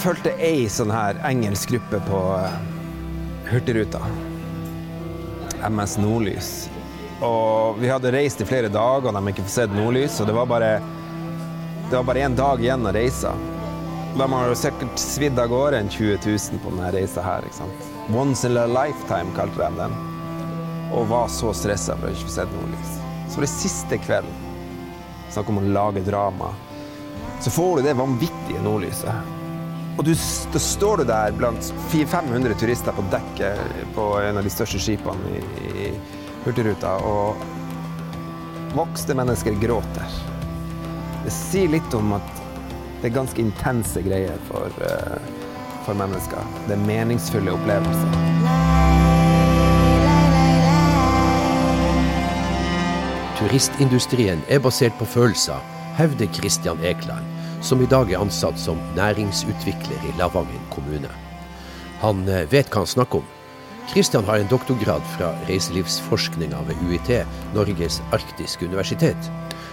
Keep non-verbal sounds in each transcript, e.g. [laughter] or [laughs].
fulgte ei sånn her engelsk gruppe på eh, Hurtigruta. MS Nordlys. Og vi hadde reist i flere dager, og de hadde ikke fått sett nordlys. Og det var bare det var bare én dag igjen å reise. De har jo sikkert svidd av gårde en 20 000 på denne reisa her. ikke sant? Once in a lifetime, kalte de den. Og var så stressa for å ikke få sett nordlys. Så var det siste kvelden, snakk om å lage drama, så får du det vanvittige nordlyset. Og du, da står du der blant 400-500 turister på dekket på en av de største skipene i, i Hurtigruta, og voksne mennesker gråter. Det sier litt om at det er ganske intense greier for, uh, for mennesker. Det er meningsfulle opplevelser. Turistindustrien er basert på følelser, hevder Kristian Ekland, som i dag er ansatt som næringsutvikler i Lavangen kommune. Han eh, vet hva han snakker om. Kristian har en doktorgrad fra reiselivsforskninga ved UiT, Norges arktiske universitet,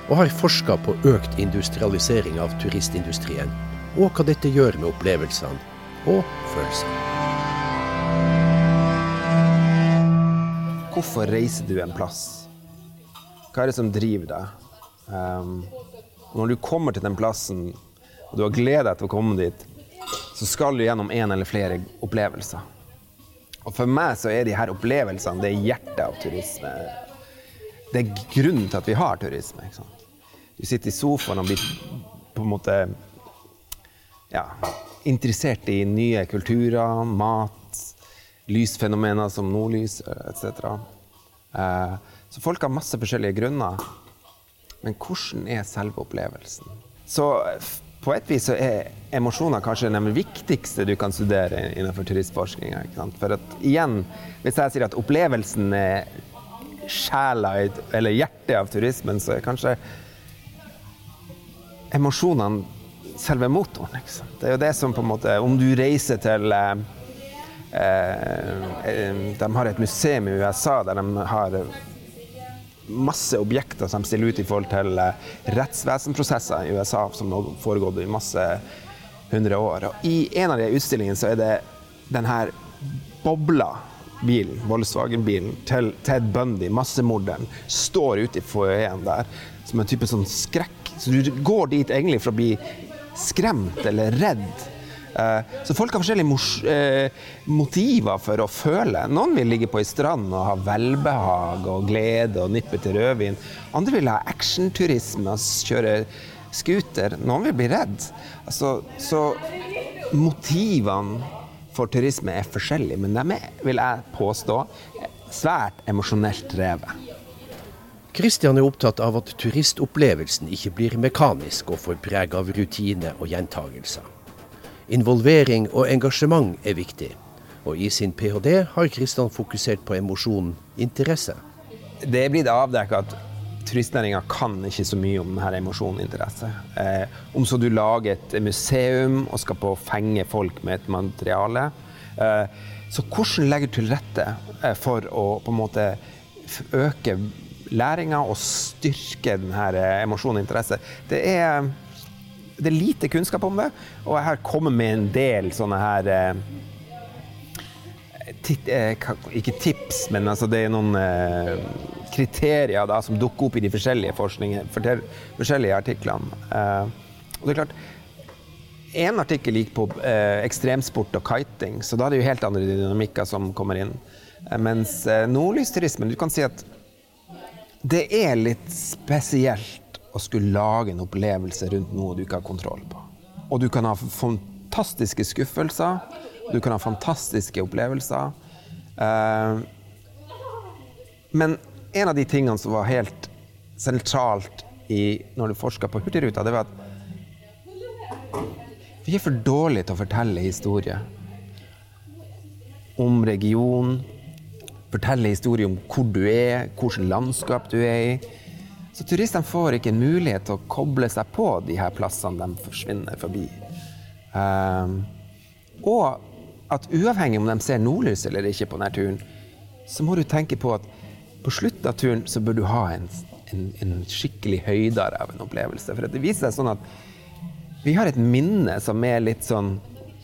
og har forska på økt industrialisering av turistindustrien, og hva dette gjør med opplevelsene og følelsene. Hvorfor reiser du en plass? Hva er det som driver deg? Um, når du kommer til den plassen, og du har gleda deg til å komme dit, så skal du gjennom en eller flere opplevelser. Og for meg så er de her opplevelsene det er hjertet av turisme. Det er grunnen til at vi har turisme. ikke sant? Du sitter i sofaen og blir på en måte ja, interessert i nye kulturer, mat, lysfenomener som nordlys etc. Eh, så folk har masse forskjellige grunner. Men hvordan er selve opplevelsen? Så på et vis er emosjoner kanskje den viktigste du kan studere innenfor turistforskninga. For at igjen, hvis jeg sier at opplevelsen er sjela eller hjertet av turismen, så er kanskje emosjonene selve motoren. Det er jo det som på en måte Om du reiser til eh, eh, De har et museum i USA der de har masse objekter som de stiller ut i forhold til eh, rettsvesenprosesser i USA som har foregått i masse hundre år. Og I en av de utstillingene så er det den her bobla bilen, Volkswagen-bilen, til Ted Bundy, massemorderen, står ute i foajeen der som en type sånn skrekk. Så du går dit egentlig for å bli skremt eller redd. Så folk har forskjellige motiver for å føle. Noen vil ligge på ei strand og ha velbehag og glede og nippe til rødvin. Andre vil ha actionturisme og kjøre scooter. Noen vil bli redd. Altså, så motivene for turisme er forskjellige, men de er, vil jeg påstå, svært emosjonelt drevet. Kristian er opptatt av at turistopplevelsen ikke blir mekanisk og får preg av rutine og gjentagelser. Involvering og engasjement er viktig, og i sin ph.d. har Kristian fokusert på emosjonen interesse. Det blir det avdekket at turistnæringa kan ikke så mye om denne emosjonen interesse. Eh, om så du lager et museum og skal på å fenge folk med et materiale. Eh, så hvordan legger du til rette eh, for å på en måte øke læringa og styrke denne emosjonen og interesse. Det er, det er, lite kunnskap om det, og jeg har kommet med en del sånne her eh, tit, eh, Ikke tips, men altså det er noen eh, kriterier da, som dukker opp i de forskjellige forskjellige artiklene. og det er klart en artikkel gikk på eh, ekstremsport og kiting, så da er det jo helt andre dynamikker som kommer inn. Eh, mens eh, nordlysturismen, du kan si at det er litt spesielt å skulle lage en opplevelse rundt noe du ikke har kontroll på. Og du kan ha fantastiske skuffelser, du kan ha fantastiske opplevelser. Eh, men en av de tingene som var helt sentralt i, når du forska på Hurtigruta, det var at vi er for dårlige til å fortelle historier om regionen, fortelle historier om hvor du er, hvilket landskap du er i. Så turistene får ikke en mulighet til å koble seg på de her plassene de forsvinner forbi. Um, og at uavhengig om de ser nordlys eller ikke på denne turen, så må du tenke på at på slutten av turen så bør du ha en, en, en skikkelig høydere av en opplevelse. For det viser seg sånn at vi har et minne som er litt sånn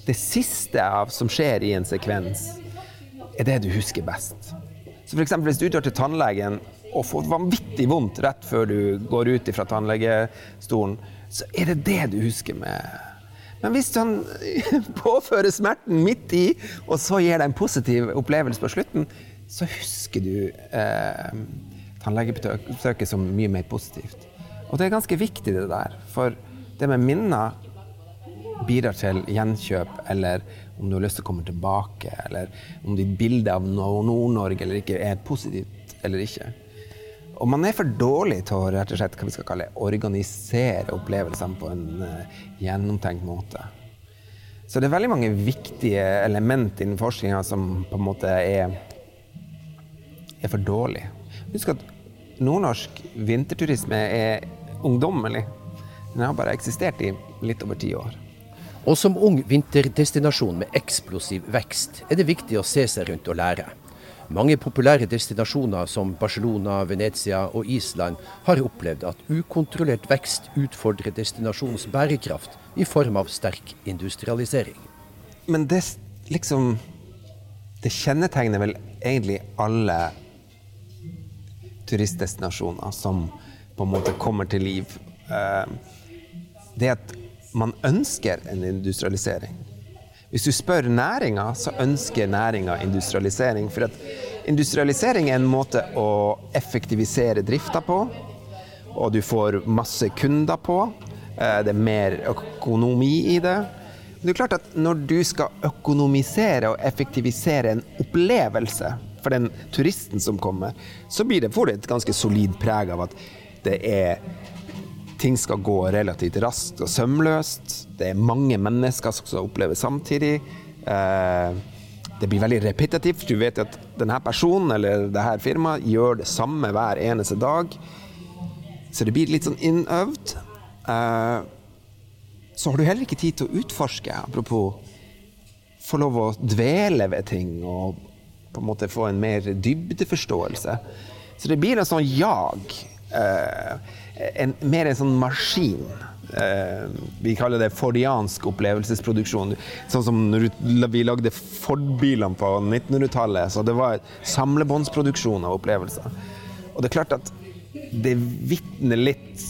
det siste av som skjer i en sekvens, er det du husker best. Så for eksempel, hvis du drar til tannlegen og får vanvittig vondt rett før du går ut fra tannlegestolen, så er det det du husker med. Men hvis han [laughs] påfører smerten midt i, og så gir deg en positiv opplevelse på slutten, så husker du eh, tannlegebesøket som mye mer positivt. Og det er ganske viktig, det der. For det med minner bidrar til gjenkjøp, eller om du har lyst til å komme tilbake, eller om ditt bilde av Nord-Norge eller ikke er positivt eller ikke. Og man er for dårlig til å rett og slett, hva vi skal kalle, organisere opplevelsene på en uh, gjennomtenkt måte. Så det er veldig mange viktige elementer innen forskninga som på en måte er, er for dårlig. Husk at nordnorsk vinterturisme er ungdommelig. Den har bare eksistert i litt over ti år. Og som ung vinterdestinasjon med eksplosiv vekst er det viktig å se seg rundt og lære. Mange populære destinasjoner som Barcelona, Venezia og Island har opplevd at ukontrollert vekst utfordrer destinasjonens bærekraft i form av sterk industrialisering. Men det liksom Det kjennetegner vel egentlig alle turistdestinasjoner som på en måte kommer til liv. Eh, det at man ønsker en industrialisering. Hvis du spør næringa, så ønsker næringa industrialisering. For industrialisering er en måte å effektivisere drifta på, og du får masse kunder på. Eh, det er mer økonomi i det. Men det er klart at når du skal økonomisere og effektivisere en opplevelse for den turisten som kommer, så blir det, får det et ganske solid preg av at det er ting skal gå relativt raskt og sømløst. Det er mange mennesker som skal oppleve samtidig. Eh, det blir veldig repetitivt. Du vet at denne personen eller dette firmaet gjør det samme hver eneste dag. Så det blir litt sånn innøvd. Eh, så har du heller ikke tid til å utforske, apropos få lov å dvele ved ting og på en måte få en mer dybdeforståelse. Så det blir en sånn jag. Eh, en, mer en sånn maskin. Eh, vi kaller det fordiansk opplevelsesproduksjon. Sånn som vi lagde Ford-bilene på 1900-tallet. Så det var samlebåndsproduksjon av opplevelser. Og det er klart at det vitner litt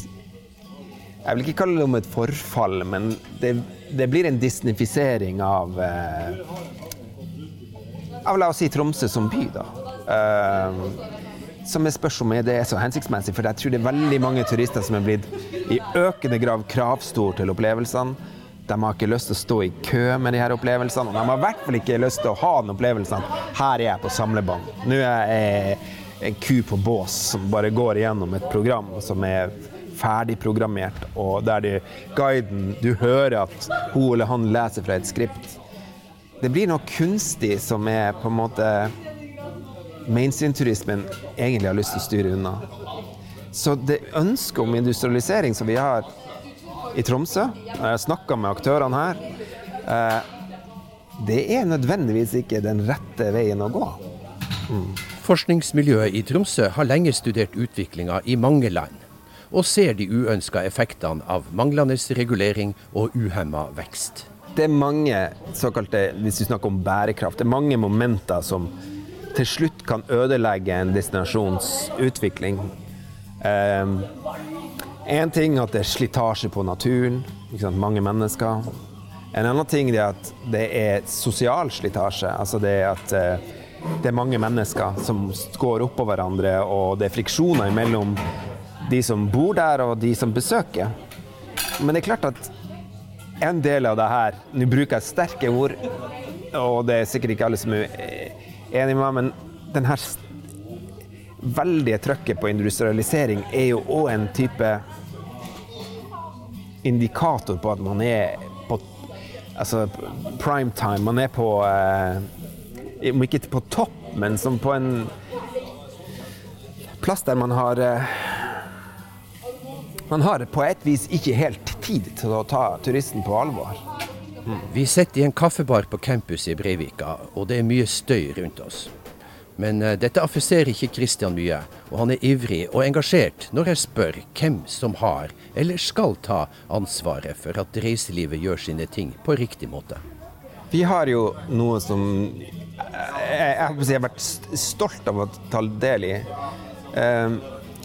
Jeg vil ikke kalle det om et forfall, men det, det blir en disnifisering av eh, av la oss si Tromsø som by, da. Som er spørs om det er så hensiktsmessig, for jeg tror det er veldig mange turister som er blitt i økende grav kravstor til opplevelsene. De har ikke lyst til å stå i kø med de her opplevelsene, og de har i hvert fall ikke lyst til å ha den opplevelsen her er jeg på samlebånd. Nå er jeg en ku på bås som bare går igjennom et program som er ferdigprogrammert, og der de, guiden Du hører at hun eller han leser fra et skript. Det blir noe kunstig som er på en måte mainstream-turismen egentlig har lyst til å styre unna. Så det ønsket om industrialisering som vi har i Tromsø, jeg har snakka med aktørene her, eh, det er nødvendigvis ikke den rette veien å gå. Mm. Forskningsmiljøet i Tromsø har lenge studert utviklinga i mange land, og ser de uønska effektene av manglende regulering og uhemma vekst. Det er mange såkalte, hvis vi snakker om bærekraft, det er mange momenter som til slutt kan ødelegge en destinasjons utvikling. Um, en ting er at det er slitasje på naturen, mange mennesker. En annen ting er at det er sosial slitasje. Altså det er at uh, det er mange mennesker som går oppå hverandre, og det er friksjoner mellom de som bor der og de som besøker. Men det er klart at en del av det her Nå bruker jeg sterke ord, og det er sikkert ikke alle som er enig med meg, men den her veldige trøkket på industrialisering er jo òg en type indikator på at man er på altså prime time. Man er på eh, ikke på topp, men som på en plass der man har eh, Man har på et vis ikke helt tid til å ta turisten på alvor. Vi sitter i en kaffebar på campus i Breivika, og det er mye støy rundt oss. Men uh, dette affiserer ikke Kristian mye, og han er ivrig og engasjert når jeg spør hvem som har, eller skal ta, ansvaret for at reiselivet gjør sine ting på riktig måte. Vi har jo noe som jeg, jeg, har vært stolt av å ta del i. Ehm,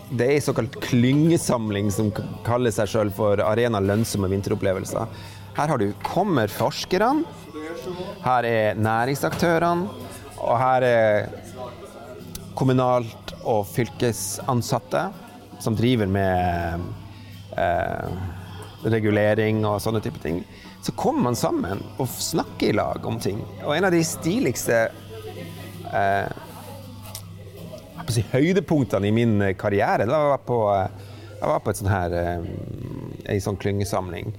det er en såkalt klyngesamling som kaller seg sjøl for Arena lønnsomme vinteropplevelser. Her har du kommer forskerne, her er næringsaktørene, og her er kommunalt og fylkesansatte som driver med eh, regulering og sånne type ting. Så kommer man sammen og snakker i lag om ting. Og en av de stiligste eh, si, høydepunktene i min karriere da jeg var på, jeg var på et sånn her, eh, en sånn klyngesamling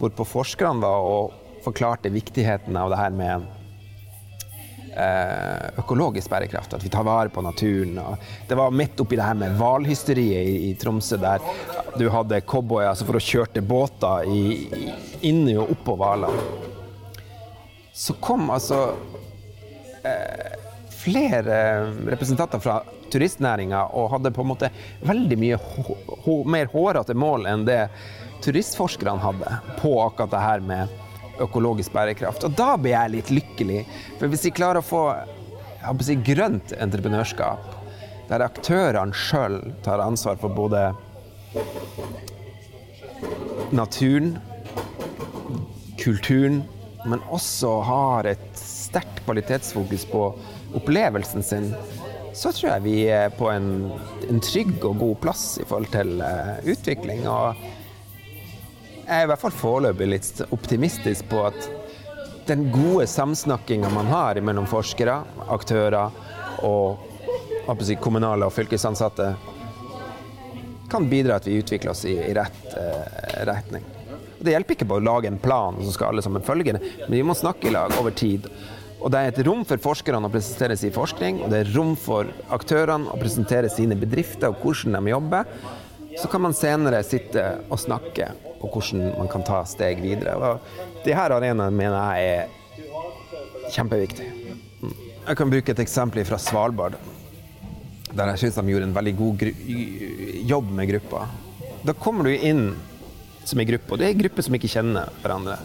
hvorpå forskerne var og forklarte viktigheten av det her med Eh, økologisk bærekraft, at vi tar vare på naturen. det var midt oppi det her med hvalhysteriet i, Tromsø, der du hadde cowboyer altså for å kjørte båter i, inni og oppå hvalene. Så kom altså eh, flere representanter fra turistnæringa og hadde på en måte veldig mye mer hårete mål enn det turistforskerne hadde på akkurat det her med økologisk bærekraft. Og da blir jeg litt lykkelig. For hvis vi klarer å få si, grønt entreprenørskap, der aktørene sjøl tar ansvar for både naturen, kulturen, men også har et sterkt kvalitetsfokus på opplevelsen sin, så tror jeg vi er på en, en trygg og god plass i forhold til uh, utvikling. Og jeg er i hvert fall foreløpig litt optimistisk på at den gode samsnakkinga man har mellom forskere, aktører og si, kommunale og fylkesansatte, kan bidra til at vi utvikler oss i, i rett eh, retning. Det hjelper ikke på å lage en plan som skal alle sammen følge, men vi må snakke i lag over tid. Og det er et rom for forskerne å presentere sin forskning, og det er rom for aktørene å presentere sine bedrifter og hvordan de jobber. Så kan man senere sitte og snakke på hvordan man kan ta steg videre. Og de her arenaene mener jeg er kjempeviktig. Mm. Jeg kan bruke et eksempel fra Svalbard, der jeg syns de gjorde en veldig god jobb med gruppa. Da kommer du inn som en gruppe, og det er en gruppe som ikke kjenner hverandre.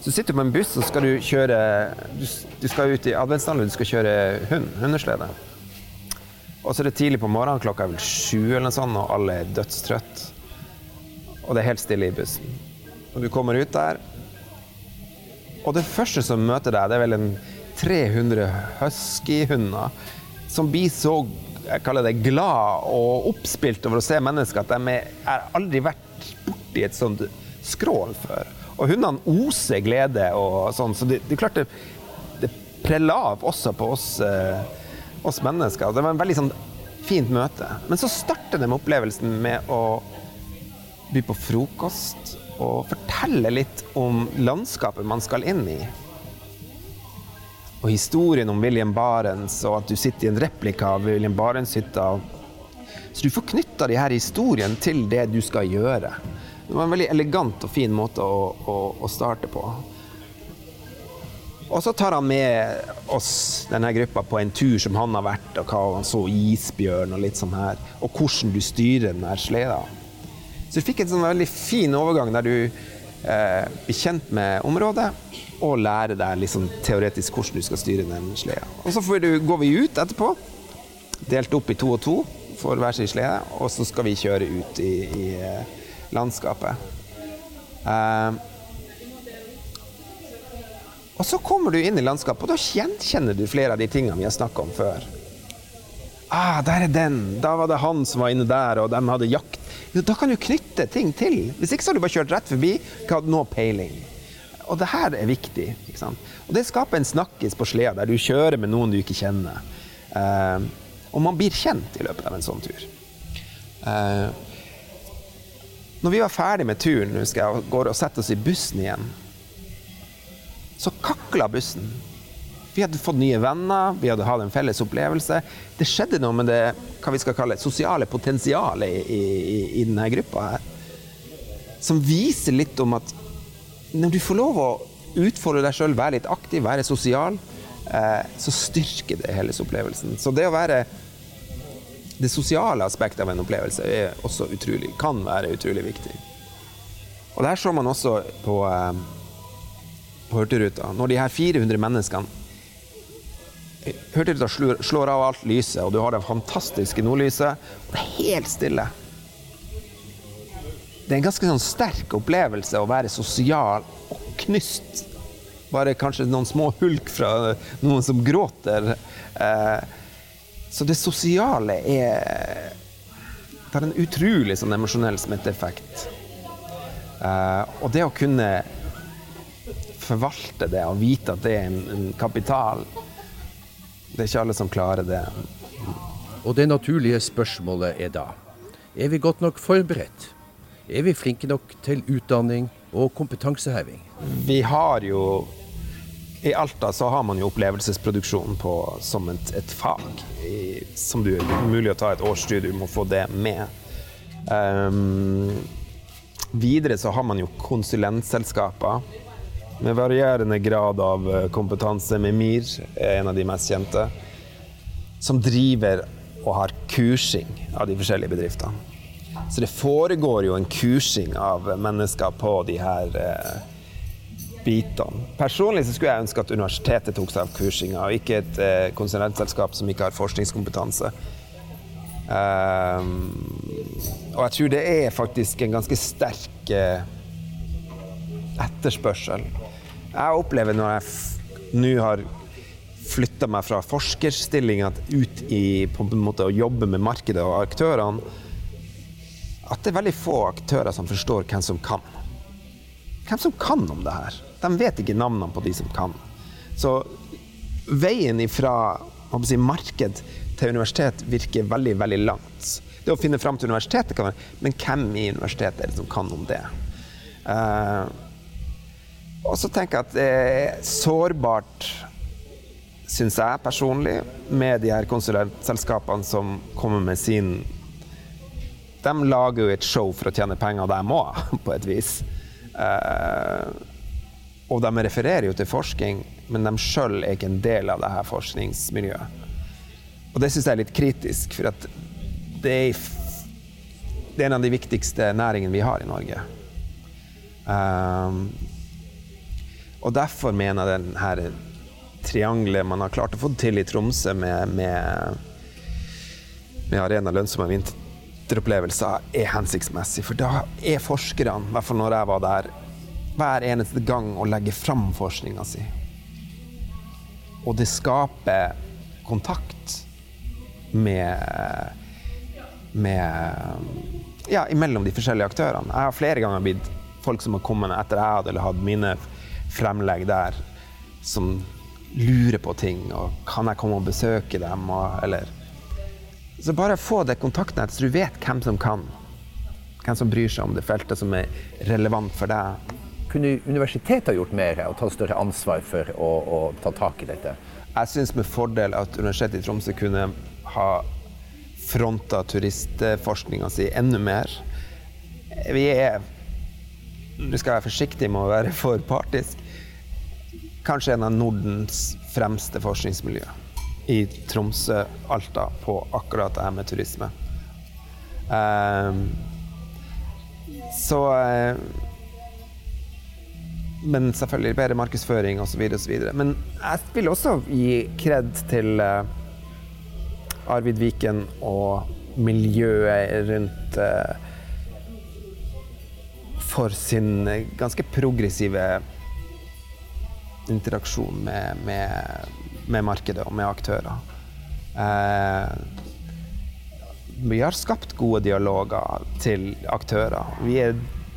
Så sitter du på en buss og skal du kjøre Du, du skal ut i adventsdalen, du skal kjøre hund, hundeslede. Og så er det tidlig på morgenen, klokka er vel sju eller noe sånt, og alle er dødstrøtte. Og det er helt stille i bussen. Og du kommer ut der, og det første som møter deg, det er vel en 300 huskyhunder som blir så jeg kaller det glad og oppspilt over å se mennesker at de har aldri vært borti et sånt skrål før. Og hundene oser glede og sånn, så det, det er klart det, det preller av også på oss. Eh, oss mennesker. Det var en veldig sånn fint møte. Men så starter den opplevelsen med å by på frokost og fortelle litt om landskapet man skal inn i. Og historien om William Barents, og at du sitter i en replika av William Barents-hytta. Så du får knytta de her historiene til det du skal gjøre. Det var en veldig elegant og fin måte å, å, å starte på. Og så tar han med oss, denne gruppa, på en tur som han har vært, og hva han så isbjørn og litt sånn her, og hvordan du styrer den sleda. Så du fikk en sånn veldig fin overgang der du eh, blir kjent med området, og lærer deg sånn teoretisk hvordan du skal styre den sleda. Og så du, går vi ut etterpå, delt opp i to og to for hver sin slede, og så skal vi kjøre ut i, i eh, landskapet. Eh, og så kommer du inn i landskapet, og da gjenkjenner du flere av de tingene vi har snakka om før. Ah, der er den! Da var det han som var inne der, og de hadde jakt. Jo, da kan du knytte ting til. Hvis ikke så har du bare kjørt rett forbi, ikke hatt noe peiling. Og det her er viktig. ikke sant? Og det skaper en snakkis på sleda der du kjører med noen du ikke kjenner. Uh, og man blir kjent i løpet av en sånn tur. Uh, når vi var ferdig med turen, husker jeg, og går og setter oss i bussen igjen, så kakla bussen. Vi hadde fått nye venner, vi hadde hatt en felles opplevelse. Det skjedde noe med det hva vi skal kalle sosiale potensialet i, i, i denne gruppa her. Som viser litt om at når du får lov å utfordre deg sjøl, være litt aktiv, være sosial, eh, så styrker det hele opplevelsen. Så det å være Det sosiale aspektet av en opplevelse er også utrolig, kan være utrolig viktig. Og det så man også på eh, på Hurtigruta. Når de her 400 menneskene Hurtigruta slår, slår av alt lyset, og du har det fantastiske nordlyset, og det er helt stille. Det er en ganske sånn sterk opplevelse å være sosial og knyst. Bare kanskje noen små hulk fra noen som gråter. Eh, så det sosiale er Det har en utrolig sånn emosjonell smitteeffekt. Eh, og det å kunne forvalte det og vite at det er en, en kapital Det er ikke alle som klarer det. Og det naturlige spørsmålet er da er vi godt nok forberedt? Er vi flinke nok til utdanning og kompetanseheving? Vi har jo I Alta så har man jo opplevelsesproduksjon på, som et, et fag. I, som du er mulig å ta et årsstudium og få det med. Um, videre så har man jo konsulentselskaper med varierende grad av eh, kompetanse. Mimir er en av de mest kjente. Som driver og har kursing av de forskjellige bedriftene. Så det foregår jo en kursing av mennesker på de her eh, bitene. Personlig så skulle jeg ønske at universitetet tok seg av kursinga, og ikke et eh, konsulentselskap som ikke har forskningskompetanse. Um, og jeg tror det er faktisk en ganske sterk eh, etterspørsel. Jeg opplever når jeg nå har flytta meg fra forskerstillinga ut i på en måte å jobbe med markedet og aktørene, at det er veldig få aktører som forstår hvem som kan. Hvem som kan om det her. De vet ikke navnene på de som kan. Så veien ifra si, marked til universitet virker veldig, veldig langt. Det å finne fram til universitetet kan være Men hvem i universitetet er det som kan om det? Uh, og så tenker jeg at det er sårbart, syns jeg personlig, med de her konsulentselskapene som kommer med sin De lager jo et show for å tjene penger, de må, [laughs] på et vis. Uh, og de refererer jo til forskning, men de sjøl er ikke en del av det her forskningsmiljøet. Og det syns jeg er litt kritisk, for at det er, det er en av de viktigste næringene vi har i Norge. Um, og derfor mener jeg den her triangelet man har klart å få til i Tromsø med, med, med Arena lønnsomme vinteropplevelser, er hensiktsmessig. For da er forskerne, i hvert fall når jeg var der, hver eneste gang å legge fram forskninga si. Og det skaper kontakt med, med ja, imellom de forskjellige aktørene. Jeg har flere ganger blitt folk som har kommet etter jeg hadde hatt mine fremlegg der som lurer på ting, og kan jeg komme og besøke dem, og, eller Så bare få det kontaktnettet, så du vet hvem som kan. Hvem som bryr seg om det feltet som er relevant for deg. Kunne universitetet gjort mer og tatt større ansvar for å, å ta tak i dette? Jeg syns med fordel at Universitetet i Tromsø kunne ha fronta turistforskninga si enda mer. Vi er Nå skal jeg være forsiktig med å være for partisk. Kanskje en av Nordens fremste forskningsmiljø i Tromsø, Alta, på akkurat det her med turisme. Um, så uh, Men selvfølgelig bedre markedsføring osv. Men jeg vil også gi kred til uh, Arvid Viken og miljøet rundt uh, for sin ganske progressive interaksjon med, med, med markedet og med aktører. Eh, vi har skapt gode dialoger til aktører. Vi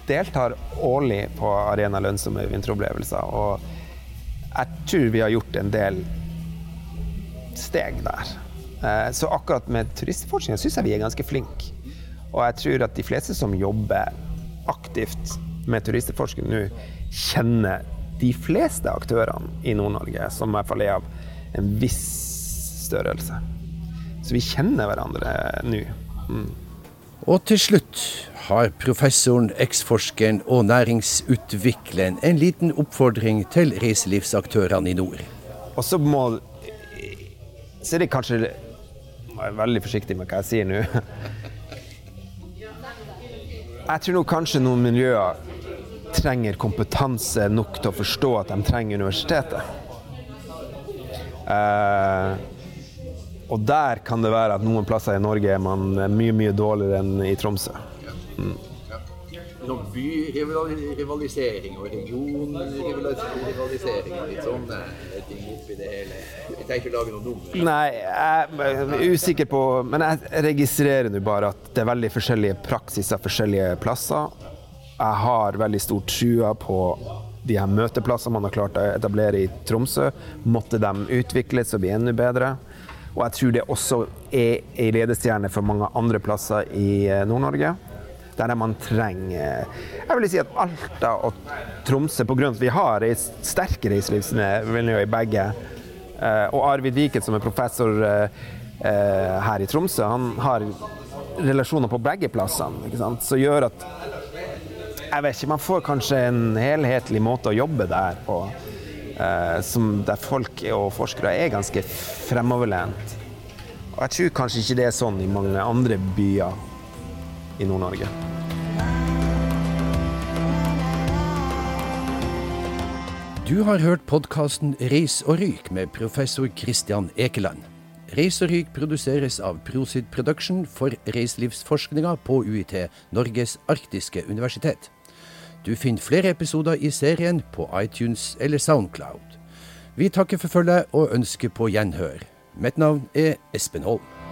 deltar årlig på Arena lønnsomme vinteropplevelser, og jeg tror vi har gjort en del steg der. Eh, så akkurat med turistforskning syns jeg vi er ganske flinke. Og jeg tror at de fleste som jobber aktivt med turistforskning nå, kjenner de fleste aktørene i Nord-Norge, som i hvert fall er av en viss størrelse. Så vi kjenner hverandre nå. Mm. Og til slutt har professoren, eksforskeren og næringsutvikleren en liten oppfordring til reiselivsaktørene i nord. Og så må Så er det kanskje Jeg er veldig forsiktig med hva jeg sier nå. Jeg tror nok kanskje noen miljøer trenger kompetanse nok til å forstå at de trenger universitetet. Eh, og der kan det være at noen plasser i Norge er man mye, mye dårligere enn i Tromsø. Mm. Sånn byrivalisering og regionrivalisering og litt sånne ting oppi det hele. Jeg tenker ikke lage noe nummer. Nei, jeg er usikker på Men jeg registrerer nå bare at det er veldig forskjellige praksiser forskjellige plasser. Jeg har veldig stor trua på de her møteplassene man har klart å etablere i Tromsø. Måtte de utvikles og bli enda bedre. Og jeg tror det også er ei ledestjerne for mange andre plasser i eh, Nord-Norge der man trenger Jeg vil si at Alta og Tromsø, pga. at vi har reis, sterke reiselivsmiljø i begge, eh, og Arvid Viket, som er professor eh, eh, her i Tromsø, han har relasjoner på begge plassene, som gjør at jeg vet ikke, Man får kanskje en helhetlig måte å jobbe der på, der folk og forskere er ganske fremoverlent. Og jeg tror kanskje ikke det er sånn i mange andre byer i Nord-Norge. Du har hørt podkasten Reis og ryk med professor Christian Ekeland. Reis og ryk produseres av Prosid Production for reiselivsforskninga på UiT, Norges arktiske universitet. Du finner flere episoder i serien på iTunes eller Soundcloud. Vi takker for følget og ønsker på gjenhør. Mitt navn er Espen Holm.